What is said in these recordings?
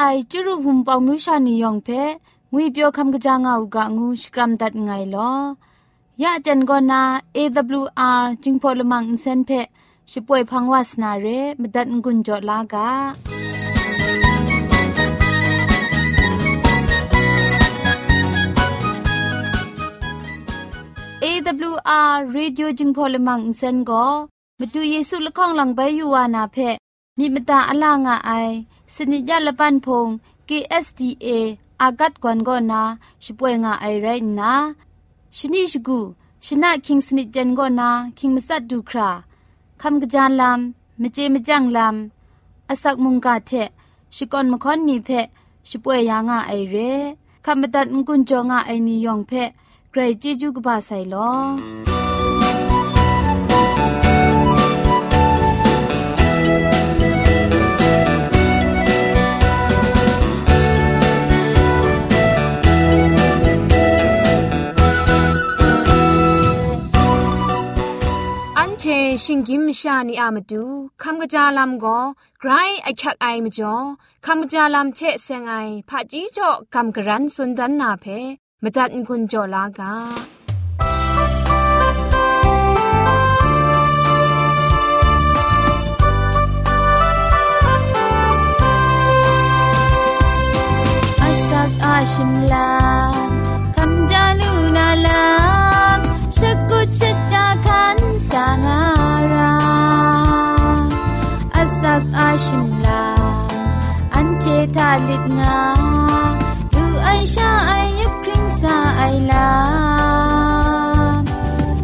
ไอจุรุภุมปองมิวชานียองเพงุยเปียวคำกะจางอูกะงูสกรัมดัดไงลอยะจันกอนา AWR จิงพอลมังอินเซนเพช่วยพังวาสนาเรมดัดงุนจอลากาเอวอาร์เรดิโอจึงพอลมังอินเซนก็มาดูเยซูละข้องหลังใบยูวานาเพมีมตาอลางอไอ สนิจยาละปันพง KSTA อากัดกวนกอนาช่วยงาไอไรนะชนิชกูชนะคิงสนิจันกอนาคิงมัสัดดูคราคำกระจานลำมเจมจังลำอาศักมุงกาเทชิกอนมคอนนีเพช่วยยางาไอเรคำบัดงกุนจงาไอนิยองเพไกรจิจูกบาไซลอ ชิงกิมชานีอามาดูคำกระจาลำก็ไกรไอคักไอมจ่อคำกระจาลำเชะเซงไอผาจีจ่อคำกระรันสุนดันนาเพมตัดกุญจ่อลากาอาชิมลาคำจาลูนาลามชักกุชจาคันสางา ชิมลา อันเททาลิดงา ดูไอชาไอยับคริงซาไอลา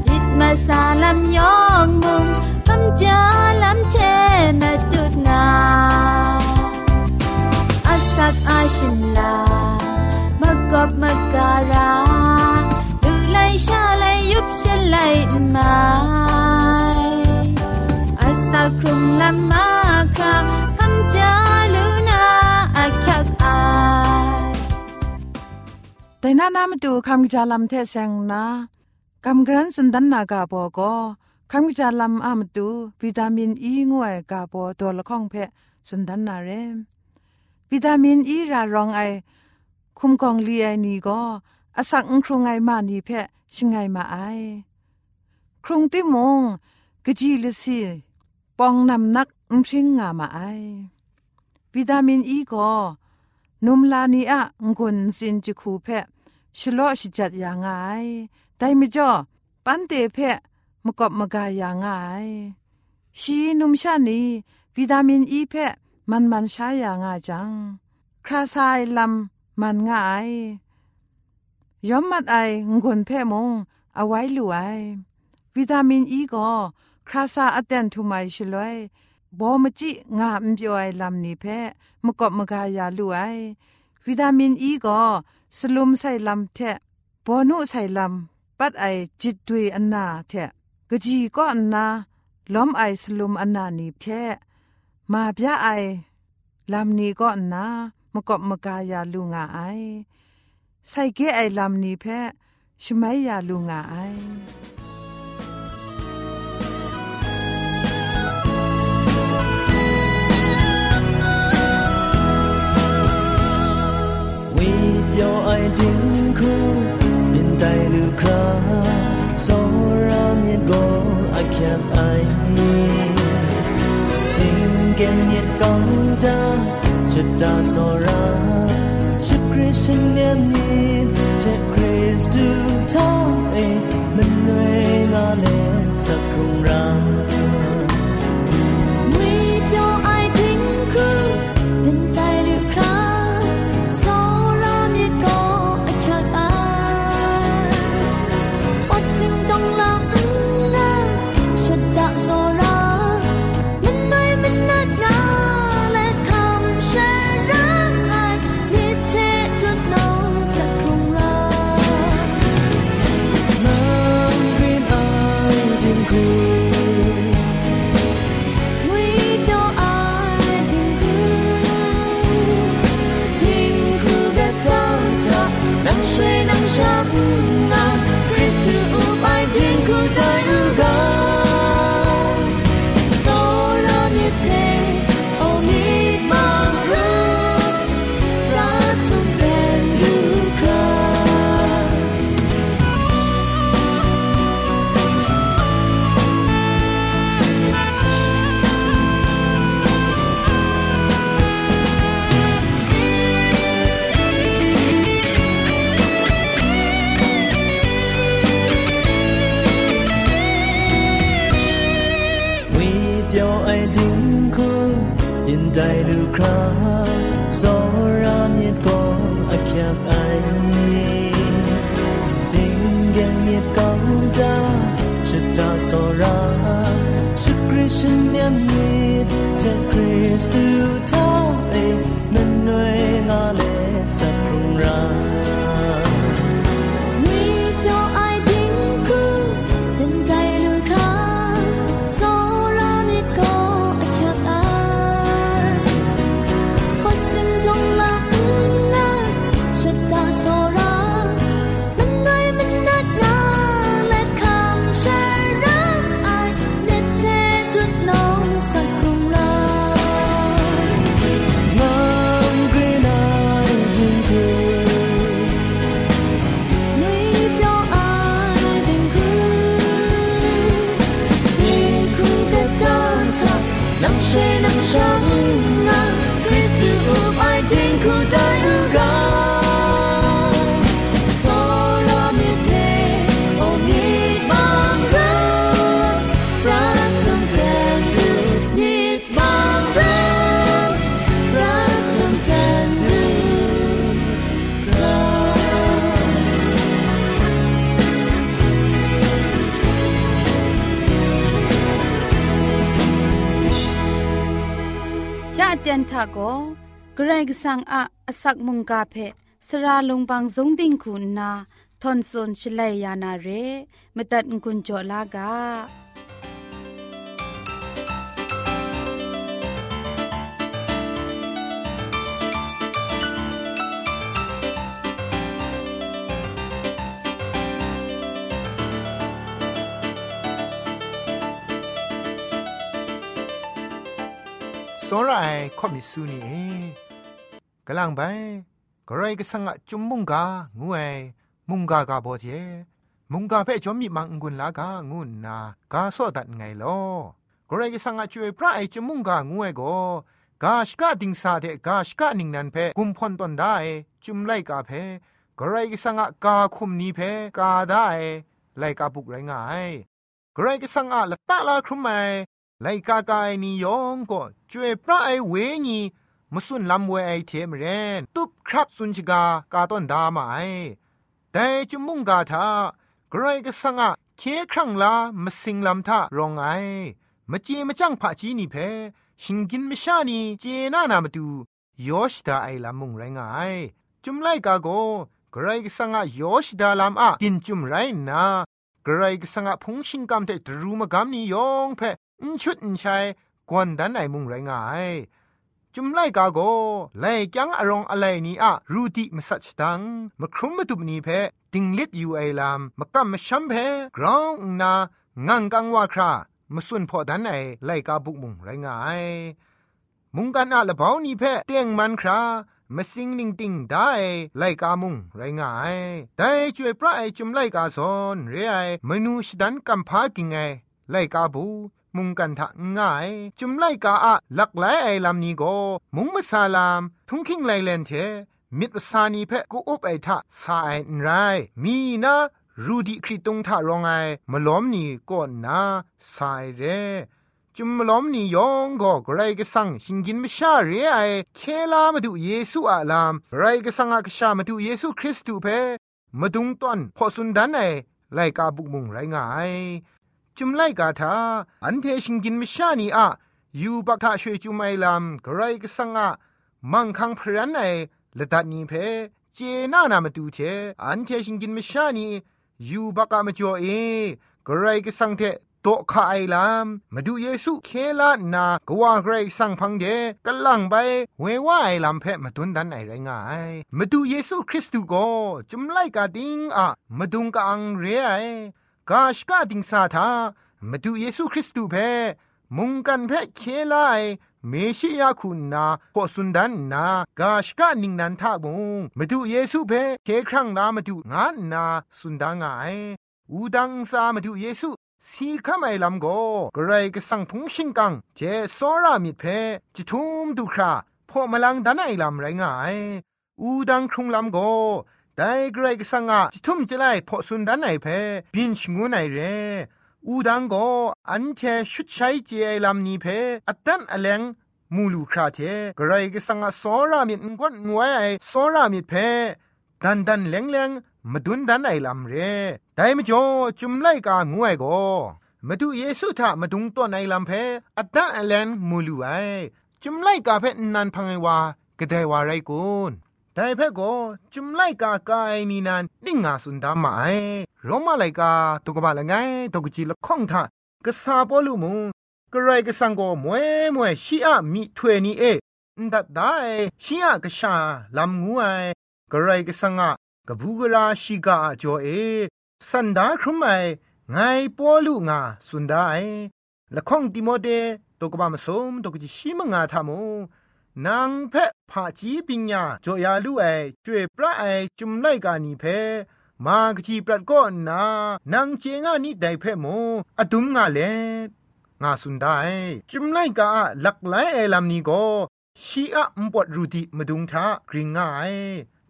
ลิดมาซาลำยองมุงคำจาลำเทมาจุดนาอาสักไอชิมลามากอบมาการา ดูไลชาไลยุบเชลัยมาอาสักครุมลำมา แต่นานามาดูคำจาลำเทเซงนะคำกรันสุนดันนากาบอก็คำจาลำอามาดูวิตามินอีงวยกาบอตัวละข้องเพสุนดันนาเรวิตามินอีรารองไอคุมกองลีไอนี่ก็อาศักครุงไงมานี่เพชิงไงมาไอครุงติมงกจีลสีปองนำนักอุ้ชิงงามาไอวิตามินอีก็นุมลานีอะงุนสินจุคูเพะ ชโลชิจัดอย่างไงแต่ไม่จ่อปันเตเพะมกบมกายอย่างไงชีนุมชานีวิตามินอีเพะมันมันใช้อย่างไงจัง คราซายลำมันง่ายย้อมมัดไองุนเพะมงเอาไว้หลวยวิตามินอีก็คราซาอเตนทุไมชลวยบอมจิงามจ่อยลำนี้เพมกบมกายาลุไอวิตามินอีก็ สลุมใส่ลำเทบอนุใส่ลำปัดไอจิตดุยอันนาเทกะจีก็อันนาล้อมไอสลุมอันนานี้เทมาพยาไอลำนี้ก็อันนามกบมกายาลุงาไอใส่เกไอลำนี้เพชไม่ยาลุงาไอ 有爱定苦，面带路卡，所让你过阿看爱。听见你高大，直达所让，是 Christian 的你，这 Christ to 他，哎，门内那列萨空让。 ริชเนี ทาโกเกรกสังอะอสักมุงกาเพสราลงบางสงติงคุณนาทอนซนชลัยยานาเรมตัดกุญจลากา อนไรข้อมิสูนี่เอกำลังไปกระไรก็สังะจุมมุงกางวยมุงกากาบอเทมุงกาเพ่จอมมีมังกุนลากางุนนากาโซดันไงลอกระไรก็สังะช่วยพระไอจุมมุงกางวยก็กาชกาดิงสาเดกาชกานิงนันเพ่กุมพอนตอนได้จุมไลกาเพ่กระไรก็สังอะกาคุมนี้เพ่กาได้ไลกาปุกไรงายกระไรก็สังอะละตาลาครุมไม ไลกากายนิยองก็จวยพระไอเวญีมสุนลำเวไอเทมเรนตุบครับสุนชกากาต้นดามาไอแต่จุมุงกาทากรก็สังอะเคครั้งลามสิงลำทารองไอมจีมจังผาจีนี่เพหิงกินมชานีเจนานามาดูยอชดาไอลำมุงไรงายจุมไลกาโกกรก็สังะยอชดาลำอะกินจุมไรนากรก็สังะพงชิงกำเตตรูมกำนิยองเพ ชุดอินชัยกวนดันไอมุงไรงายจุมไล่กาโกไลยังอรองอะไรนี้อะรูดีมสัชตังมครุมมาตุบนีเพติงลิดอยู่ไอลามมกัมมชัมเพกรองนางังกังว่าครามสุนพอดันไอไล่กาบุกมุงไรงาย มุงกันอะละเบานีเพเตียงมันครามาสิงลิงติงได้ไล่กามุงไรงายได้ช่วยพระไอจุมไล่กาซอนเรไอมนูชดันกัมพากิงไงไล่กาบู มุงกันทะง่าย จุมไลกาอะหลักหลายไอลำนี้ก็มุงมาซาลาม ทุงคิงไลเลนเทมิตรสานีเพะกูอุบไอทะสาไอนไรมีนะรูดีคริตงทะรองไอมาล้อมนี่ก็นาสายเรจุมมาล้อมนี่ยองก็ไกรก็สังหิงกินไม่ชาเรไอเคลามาดูเยซูอาลามไกรก็สังอากชามาดูเยซูคริสต์เพมาดุงตอนพอสุนดันไอไลกาบุกมุงไรงาย จุมไลกาทาอันเทชิงกินมิชานีอะยูบักทาช่วยจุมไอลามไรกสังอะมังคังพรันไอละดัดนี้เพเจน่านามาดูเทอันเทชิงกินมิชานียูบักอะมาจ่อเอไกรกสังเทโตคาไอลามมาดูเยซูเคลานากว่าไกรสังพังเดกลังไปเวว่าไอลามเพมาดุนดันไอไรงายมาดูเยซูคริสต์ก็จุมไลกาดิงอะมาดุงกะอังเรไอ กาชกาดิงซาทามาดูเยซูคริสต์เพมุงกันเพเคลายเมชิยาคุณนาพอสุนดันนากาชกานิงนันทาบุงมาดูเยซูเพเคครั้งนามาดูงานนาสุนดางายอูดังซามาดูเยซูสีข้าไม่ลำโกกระไรก็สั่งพงชิงกังเจสอรามิดเพจิทุมดูคราพอมาลังดันไอลำไรงายอูดังครุงลำโก แต่กระไรก็สั่งอะจิทุมจะไลพอสุนดันไอเพบินชงูไหนเรอูดังโกอันเทชุดใช้เจไอลำนี้เพอัตันอเลงมูลูคราเทกระไรก็สังอาสอรามิดงวนงวยไอสอรามิดเพดันดันแหลงแหลงมาดุนดันไอลำเรแต่ไม่จ่อจุมไล่กางวยก็มาดูเยซูทามาดุงตัวในลำเพอัตตาแลนมูลูไอจุมไลกาเพนันพังไอวากระไดวาไรกุน แต่เพ่ก็จุมไลกากายนีนันนิ่งาสุนดามาไอโรมาไลกาตุกบาละไงตุกจีละข้องทากษาปอลูมุงกระไรก็สังก็มวยมวยชีอะมีถวยนี่เอดัดได้ชีอะกษาลำงูไอกระไรก็สังอะกบูกราชิกาจ่อเอสันดาครุมไอไงปอลูงาสุนดาไอละข้องติโมเดตุกบามสมตุกจีชิมงาทามุ นางเพะผาจีปิญญาจ่อยาลูไอจวยพระไอจุมไลกานีเพมากจีปรัดก็นานางเจงานี่ได้เพโมอดุมงาเลงาสุนได้จุมไลกาลักไลเอลามนี้ก็ชีอะมปวดรูดีมาดุงทากริงง่าย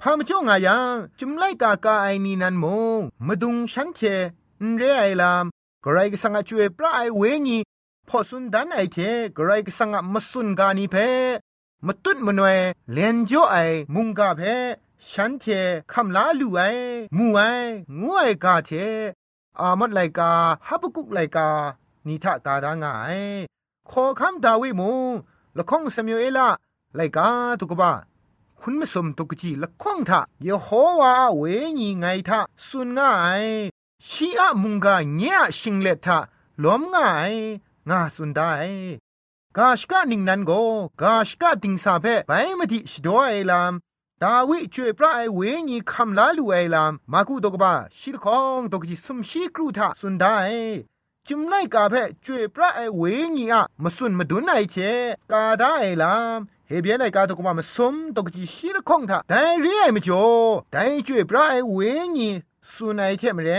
พามจ่องายังจุมไลกากาไอนี่นันมงมาดุงฉันเทนเรไอลามกไรก็สังอาช่วยปลาไอเวงีพอสุนดันไอเทกไรก็สังอามาสุนกานีเพ มตุดมนวยเลนจ่อไอมุงกาเพฉันเทคำลาลูไอมูไองูไอกาเทอามัดไลกาฮับกุกไลกานิทะกาดางายขอคำดาวิมูละข้องสมิเอละไลกาตุกบะคุณไม่สมตุกจีละข้องทะเยโฮวาเวญีไงทะสุนง่ายชีอะมุงกาเนียชิงเลทะล้อมง่ายงาสุนได้ กาชกะนิงนันโกกาชกะติงซาเพไปมติชดอยลามดาวิช่วยพระไอเวญีคำลาลูไอลามมากุตกบะชิลคองตกจิสมชีกรูทะสุนไดจุมไลกาเพช่วยพระไอเวญีอะมสุนมดุนไอเชกาด้ไอลามเฮเบียนไอกาตกบะมาสมตกจิชิลคองทะแต่เรียมจ่อแต่ช่วยพระไอเวญีสุนไอเทมเร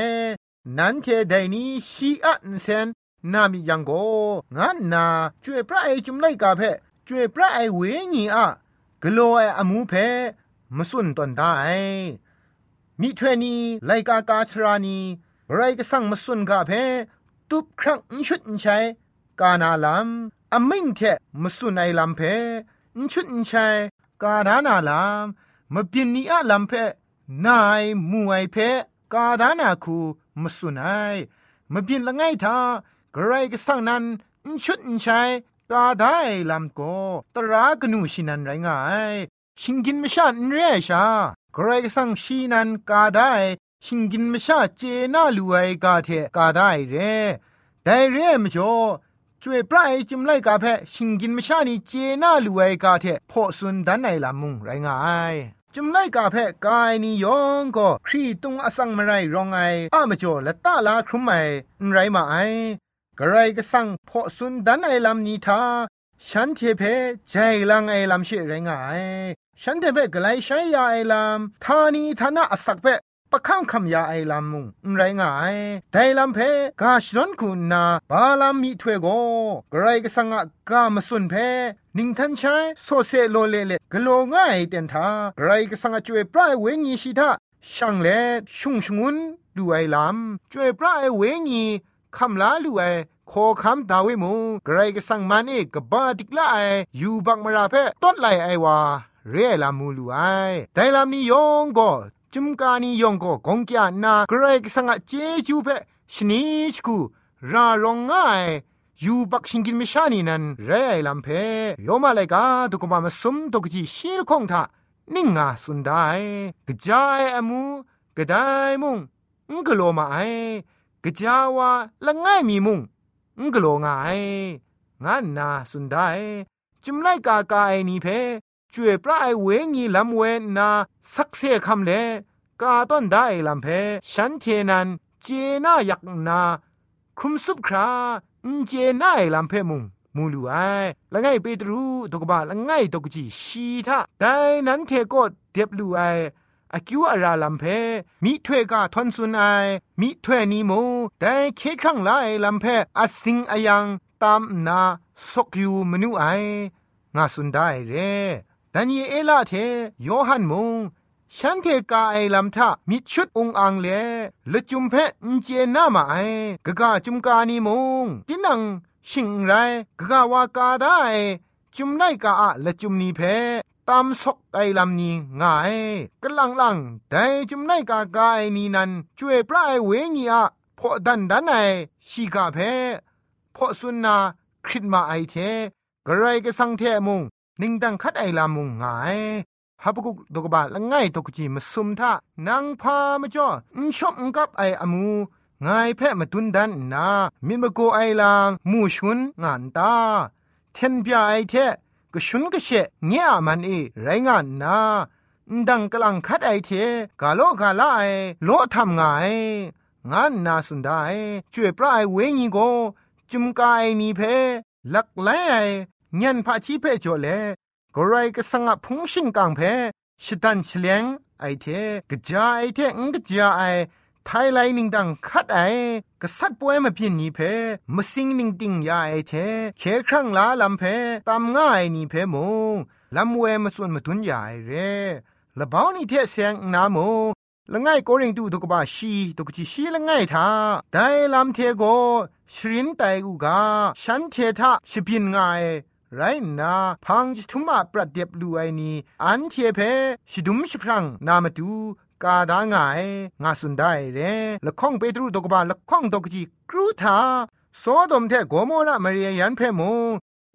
นันเทไดนีชีอะนเซน นามิยังโกงันนาช่วยพระไอจุมไลกาเพช่วยพระไอเวญีอะกโลไออมูเพมสุนตอนได้มิเทนีไลกากาชรานีไรก็สั่งมสุนกาเพตุบครั้งชุดใช้กานาลามอมิงเทมสุนไอลำเพชุดใช้กาดานาลามมบินนีอะลำเพนายมวยเพกาดานาคูมสุนไอมบินละไงทา กไรก็สั่งนั้นชุดใช้กาได้ลำโกตรากนูชินันไรงาย ชิงกินม่ชาเรียชาใครสังชีนันกาได้ ชิงกินม่ชาเจน่าลูไอกาเทกาได้เรแต่เรมจ่อจวยปลายจิมไลกาเพชิงกินม่ชานี่เจน่าลูไอกาเทพอสุนดันไนลามุงไรงายจุมไลกาเพกายนิยองก็ครีตุงอสังมไรรองไออามจ่อละตาลาครุมไอไรมาไอ กระไรก็สั่งพอสุนดันไอลำนีทาฉันเทเพใจลังไอลำเชไรงายฉันเทเปกไลใช้ยาไอลามทานีทานะอสักเปปะข้ามคำยาไอลามมุงไรง่ายแต่ลำเพกาชดอนคุณนาบาลามีถวยโกไกรก็สังะกามสุนเพนิงทันใช้โซเซโลเลเลกโลง่ายเต็นทาไกรก็สังจวยปลายเวงีชิทาช่างเลชุ่งชงุนดูไอลามจวยปลายเวงี คำลาลูไอขอคำดาวิมูไกรก็สังมันเอกบาดิกลาไออยู่บักมราเพต้นไลไอวาเรียลามูลูไอแต่ลามียองก็จุมกานียองก็กงกยานากรกสังเจจูเพชนิชคูรารองง่ายยูบักชิงกินมิชานีนันเรไอลำเพยอมาเลยกาตุกมามาสมตุกจีชีลคงทานิ่งงาสุนได้กจายอมูกระไดมุงงกโลมาไอ กจาวาละง่ายมีมุงงกโลง่ายงานนาสุนได้จุมไลกากาไอนีเพจวยพระไอเวงีลำเวนาสักเซคำเลกาต้นได้ลำเพฉันเทนันเจน่าอยากนาครุมซุบคราเจน่าไอลำเพมุงมูลูไอละไงเปตรูตกบาละไงตกจีชีทาแต่นั้นเทก็เดบลูไอ อากิวอาราลัมเพมิถวยกาทอนซุนไอมิถวยนีโมแต่เคครั้งไลลัมเพอาสิงอายังตามนาสกยูมนูไองาสุนได้เรดันเยเอลาเทโยฮันมงฉันเทกาไอลำทะมิชุดองอังเลละจุมเพนเจนามาไอกะกะจุมกานีมงตินังชิงไรกะกะวากาได้จุมไลกาอะละจุมนีเพ ตามซอกไอลำนี้ง่ายกลังลังแต่จุมไลกากาไอนี้นั้นช่วยพระไอเวงีอะพอดันดันไอชีกาเพพอสุนนาคริดมาไอเทกระไรก็สังเทมุงนิ่งดังคัดไอลามุงง่ายฮับกุกดกบาละง่ายตกจีมาสุมทะนางพามาจ่ออินชอบกับไออมูง่ายแพะมาตุนดันนามินมโกไอลางมูชุนงานตาเทนเปียไอเท ก็ชุนก็เชเงียมันเอไรงานนาดังกลังคัดไอเทกาโลกาลาไอโลทำไงงานนาสุดได้ช่วยปลายเวงีโกจุมกายนีเพลักไลไอญันพาชีเพจเลกรายก็สังพุงชิงกังเพชดันเฉลียงไอเทกจาไอเทงกจาไอ ไทยไลนิงดังคัดไอกษัตริย์ป่วยมาพินนี้เพมสิงนิงติงยาไอเทเคครั้งลาลำเพตามง่ายนี่เพมงลำเวมาส่วนมาทุนยาไอเรละบ้านี่เทเสียงนาโมละง่ายก็ริงดูตกบาชีตกจีชีละง่ายท่าได้ลำเทโกชรินไตกูกาฉันเททะชิพินง่ายไรนาพังจิทุมาปรัดเดียบลูไอนี้อันเทเพชิดุมชิพรังนามาดู กาดางายงาสุนได้เรละข้องเปตรูตกบาละข้องตกจีกรูทาโซดมเทโกโมละมาเรียันเพโม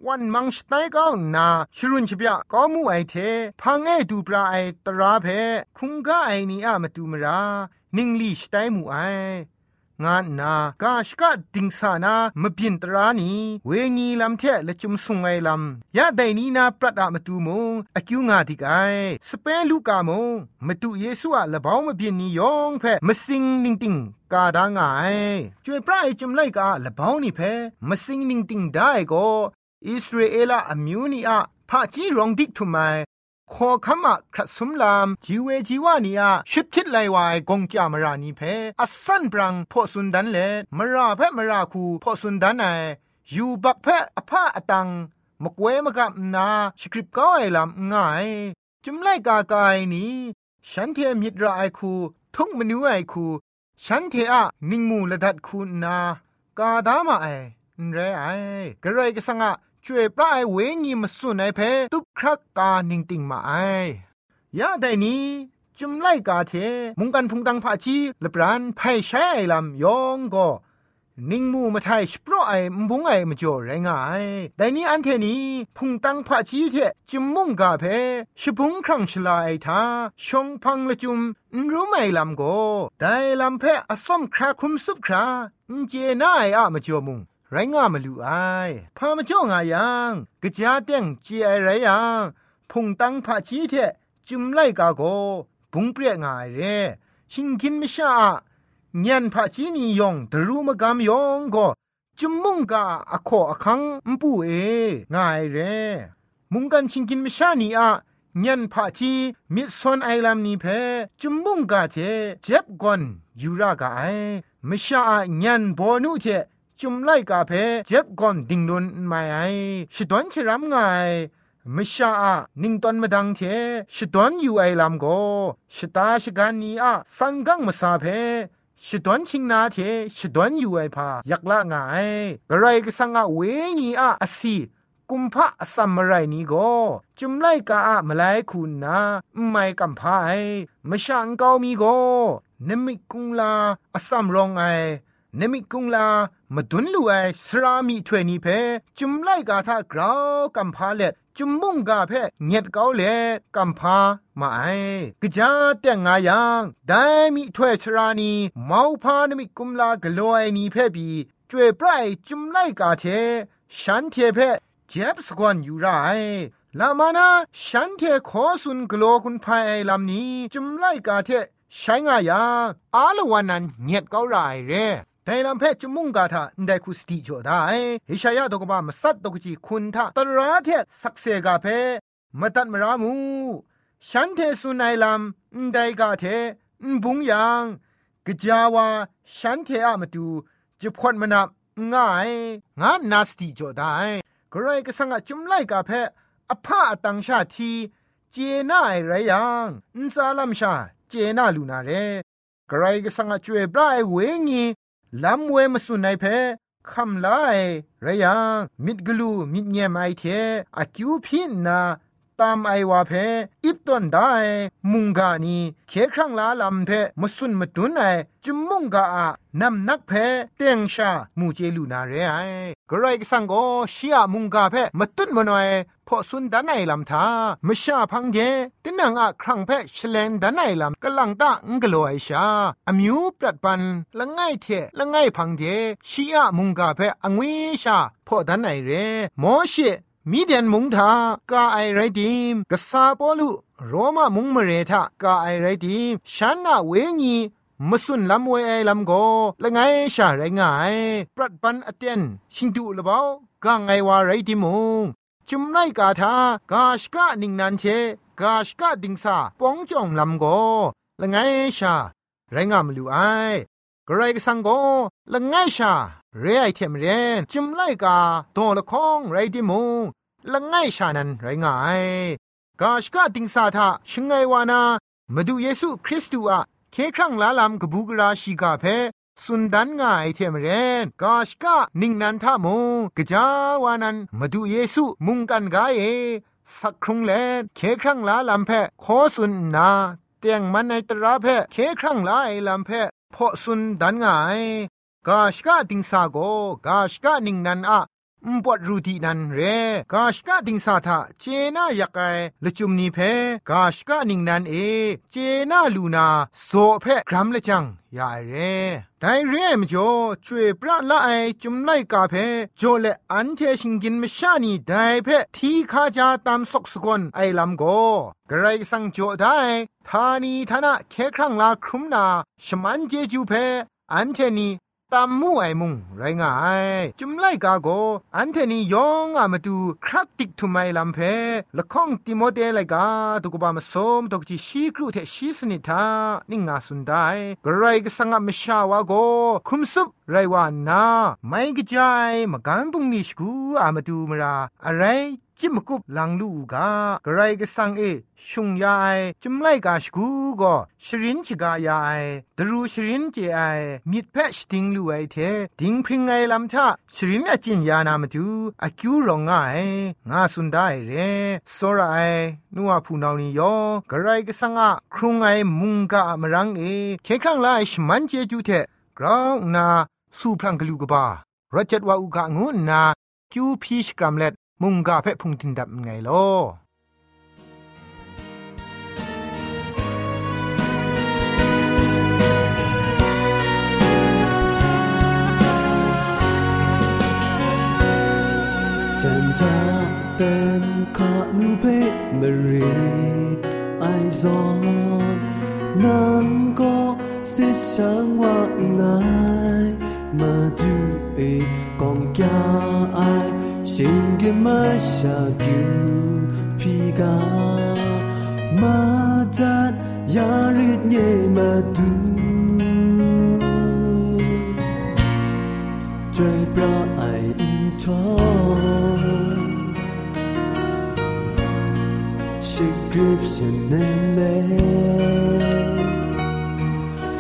วันมังสไตก้าวนาชรุนชิบยะก็มูไอเทพังเอดูปราไอตราเพคุงกาไอนีอะมาตูมรานิงลีสไตมูไอ งานนากาชกะดิงสานามบินตรานีเวงีลำเทและจุมสุงไงลำยะไดนีนาปรัดอะมาตูมงอคิวงาติกไอสเปนลูกามงมาตูเยซูอะละบ้าวมาบินนียองเพมาสิงนิงติงกาดางายจวยพระไอจุมไลกาละบ้าวนี่เพมาสิงนิงติงได้ก็อิสราเอลอมิวนีอะพระจีรองดิกทุไม ขอคำอะครัสมลามจีเวจีวานีอะชุดคิดไลวายกงจามรานีเพอสันปรังพอสุนดันเลมราเพมราคูพอสุนดันไออยู่บักเพอภาอตังมกเวมกับนาสคริปก้าวไอลำง่าย จุมไลกากายนี้ฉันเทมิตรไอคูทุกมนูไอคูฉันเทอะนิงมูละดัดคูนากาดามาไอไรไอกระไรก็สังอะ ช่วยปลายเวงีมาสุนไอเพตุบครักกาหนิงติงมาไอยาได้นี้จุมไล่กาเทมุงกันพุงตังพาชีละปรานไพ่ใช้ไอลำยองก็นิงมูมาไทยสปรไอมบุงไอมาจ่อไรงายแต่นี้อันเทนี้พุงตังพาชีเทจุมมุงกาเพชบุงครั้งชลาไอทาชงพังละจุมรู้ไหมลำก็แต่ลำเพออสมคราคุมซุบคราเจน่าไออะมาจ่อมุง ไรงามลูไอพามาจ่องอายังกะจาเต็งจีไอไรยังพงตังพาชีเทจุมไลกาโกบุงเปรียงายเรชิงกินมิชาเงียนพาชีนียองดรูมกามยองก็จุมมุงกาอโคอคังมปูเองายเรมุงกันชิงกินมิชานีอะญันพะชีมิซอนไอลัมนีเพจุมบุงกาเทเจ็บกอนยูรากาไอมิชาญันบอนุเท จุมไล่กาเพเจ็บกอนดิ่งนุนไม่ไอชิดวนชิรำไงมิชาอะนิงตอนมาดังเทชิดวนอยู่ไอลำโกชิตาชิกันนีอะสันกังมาซาเพชิดวนชิงนาเทชิดวนอยู่ไอพายักละไงกระไรก็สังอะเวงีอะอสีกุมพะสัมไรนี้ก็จุมไลกาอะมาไลคุณนาไม่กำพายมช่างเกามีก็นมิกุงลาอสัมรองไอ นมิกุงลามาดุนลูไอสรามีถวยนี้เพจุมไลกาทากราวกำพาเล็ดจุมมุงกาเพเงียดเกาเล็ดกำพามาไอกะจาแต่งายังได้มีถวยสรานีเมาพานมิกุมลากลัวไอนี้เพบีจวยปลายจุมไลกาเทฉันเทเพเจ็บสกวนอยู่ไรลามานาฉันเทขอสุนกลัวคุณภายไอลำนี้จุมไลกาเทใช้งายาอาลวันนั้นเงียดเกาไรเร่ แต่ลำเพจมุงกาทาได้คุสติจดได้เฮชายาตกบามสัตตกจีคุณทาตราเทสักเซกาเพมตัดมรามูฉันเทสุนัยลำได้กาเทบุงยังกจาวาฉันเทอะมาดูจะพดมนับง่ายงานนาสติจดได้กรก็สังจุมไลกาเพอภาตังชาทีเจน่าไรยังอินซาลัมชาเจน่าลูนาเรกรก็สังจวยบรายเวงี ลำเวมาสุนัยเพคำลายระยังมิดกลูมิดเงียมไอเทอคิวพินนาตามไอวาเพอิบตันได้มุงกานีเคครั้งลาลำเพมสุนมาตุนไอจุมมุงกาอะนำนักเพเตียงชามูเจลูนาเรไอกรายสังโกชียมุงกาเพมาตุนมนอย พอสุนดานไอลำทามชาพังเจตินังอะครั้งเพชเลนดานไอลำกลังตางกลไอชาอมิวปรัดปันละไงเทละไงพังเจชียมุงกาเพอငွေชาพอดานไอเรมอเชมีเดียนมุงทากาไอไรดิมกษาปอลุโรมามุงมเรทากาไอไรดิมฉันน่ะเวญีมสุนลำเวไอลำโกละไงชาไรไงปรัดปันอเตียนชิงดูละเบากางไงวาไรดิมุง จุมไนกาทากาชกะนิงนันเชกาชกะดิงซาปองจองลำโกละไงชา ไรงามลูไอกรายกสังโกละไงชา เรไอเทมเรนจุมไลกาโตละคองไรดิมุงละไงชานันไรงายกาชกะติงสาทาชิงไงวานามาดูเยซูคริสต์อะเคครั้งลาลามกบูกราชิกาเพ สุนดันงาไอเทมเรนกาชกะนิ่งนันทามงกะจาวานันมาดูเยซูมุงกันกาเอสักครุงแลเคครั้งลาลำแพขอสุนนาเตียงมันในตราแพเคครั้งลาไอลามเพพอสุนดันงายกาชกะติงสาโกกาชกะนิ่งนันอะ มปวดรูทีนันเรกาชกะดิงสาทาเจน่าอยากไอละจุมนีเพกาชกะนิงนันเอ เจน่าลูนาโซเพครัมละจังยาเรไดเรมจ่อช่วยปราละไอจุมไลกาเพจ่อเละอันเทชิงกินมชานีไดเพทีคาจาตามสกสกอนไอลำโกไกรสังจ่อได้ทานีทานะเคครั้งลาครุมนาชมันเจจูเพอันเทนี ตามมู่ไอมุงไรงายจุมไลกาโกอันเทนียองอามาดูครักติกทุไมลำเพละข้องติโมเตไลกาตุกบามสมตกจิชีครูเทชีสนิทานิงาสุนไดกระไรก็สังมชาวาโกคุมซุบไรวานาไม่กระจายมากันบุงนิชกูอามาดูมราอะไร จิมกุบลังลูกากระไรก็สังเอชุงยาไอจุมไลกาชกูก็ชรินชิกายาไอดรูชรินเจไอมิดเพชติงลูไอเทดิงพริงไงลำทะชรินอจินยานามาดูอากิวรองไงงาสุนได้เรสระไอนัวผู้นานี่ยอกระไรก็สังอะครุงไอมุงกามรังเอเคครั้งไลชมันเจจูเทกราวนา สู้พลังกลูกบารจัดว่าอุกะงูนาคิวพีชกรัมเล็ด มุงกาเพพุงตินดับไงลอจันจาเต็นขานูเพมรีไอซอนนังก็สิช่างว่าไงมาดูเอกองยาไอ 心给马下久皮嘎，马达亚日夜马杜，追不爱唔痛，是 grip 是难累，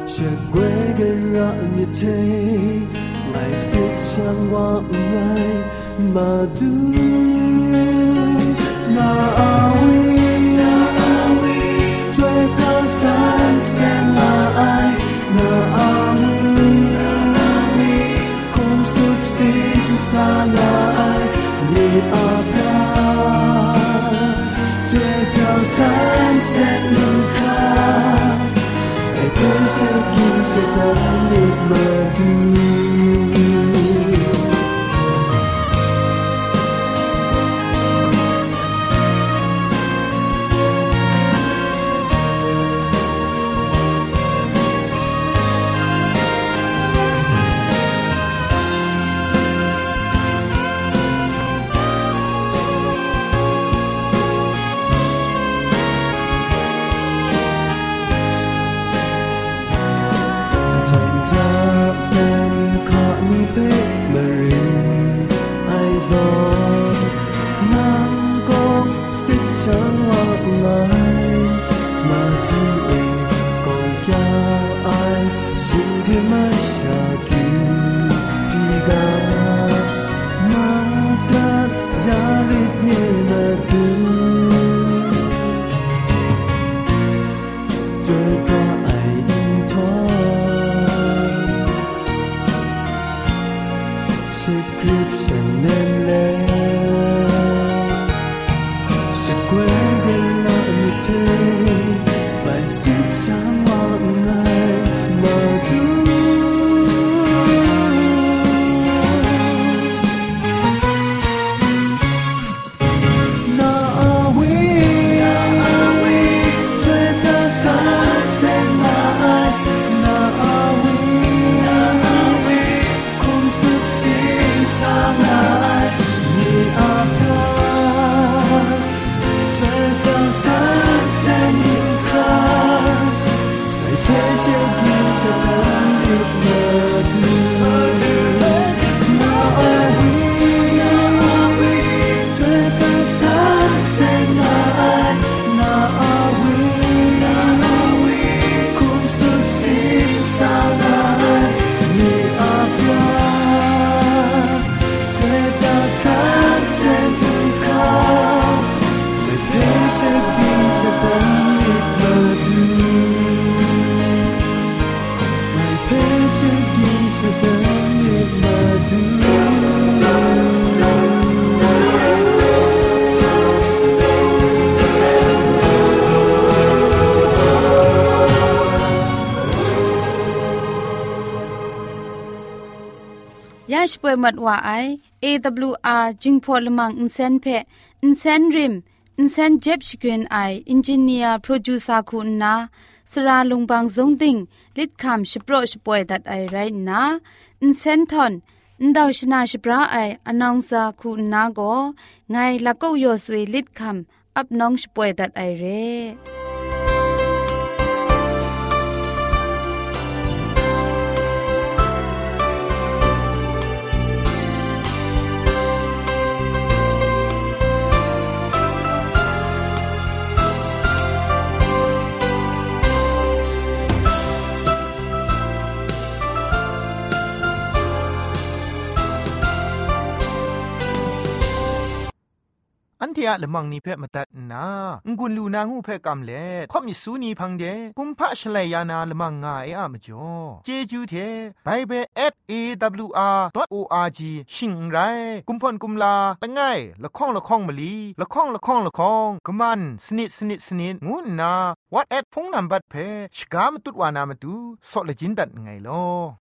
是归个让你听，爱是想我爱。 Madu to and endless ร์โปรดิวซาคุณนาสราลงบางสงติงลิดคำชโปรชป่วยดัดไอไรนาอินเซนทอนอินดาวชนาชปราไออนองซาคุณนาโกไงลักก็ยอสวยลิดคำอับน้องชป่วยดัดไอเร่ เทียละมังนิเพ่มาตัดนางุนลูนางูเพ่กำเล่ข่อมิสูนีพังเดกุมพะชเลยานาละมังงาเออะมจ่อเจจูเทไปเบเบิล @awr.org ชิงไรกุมพ่นกุมลาละไงละข้องละข้องมะลีละข้องละข้องละข้องกะมันสนิดสนิดสนิดงูนา what at พงนัมบัดเพชกามตุดวานามตุซอเลจินดัดไงลอ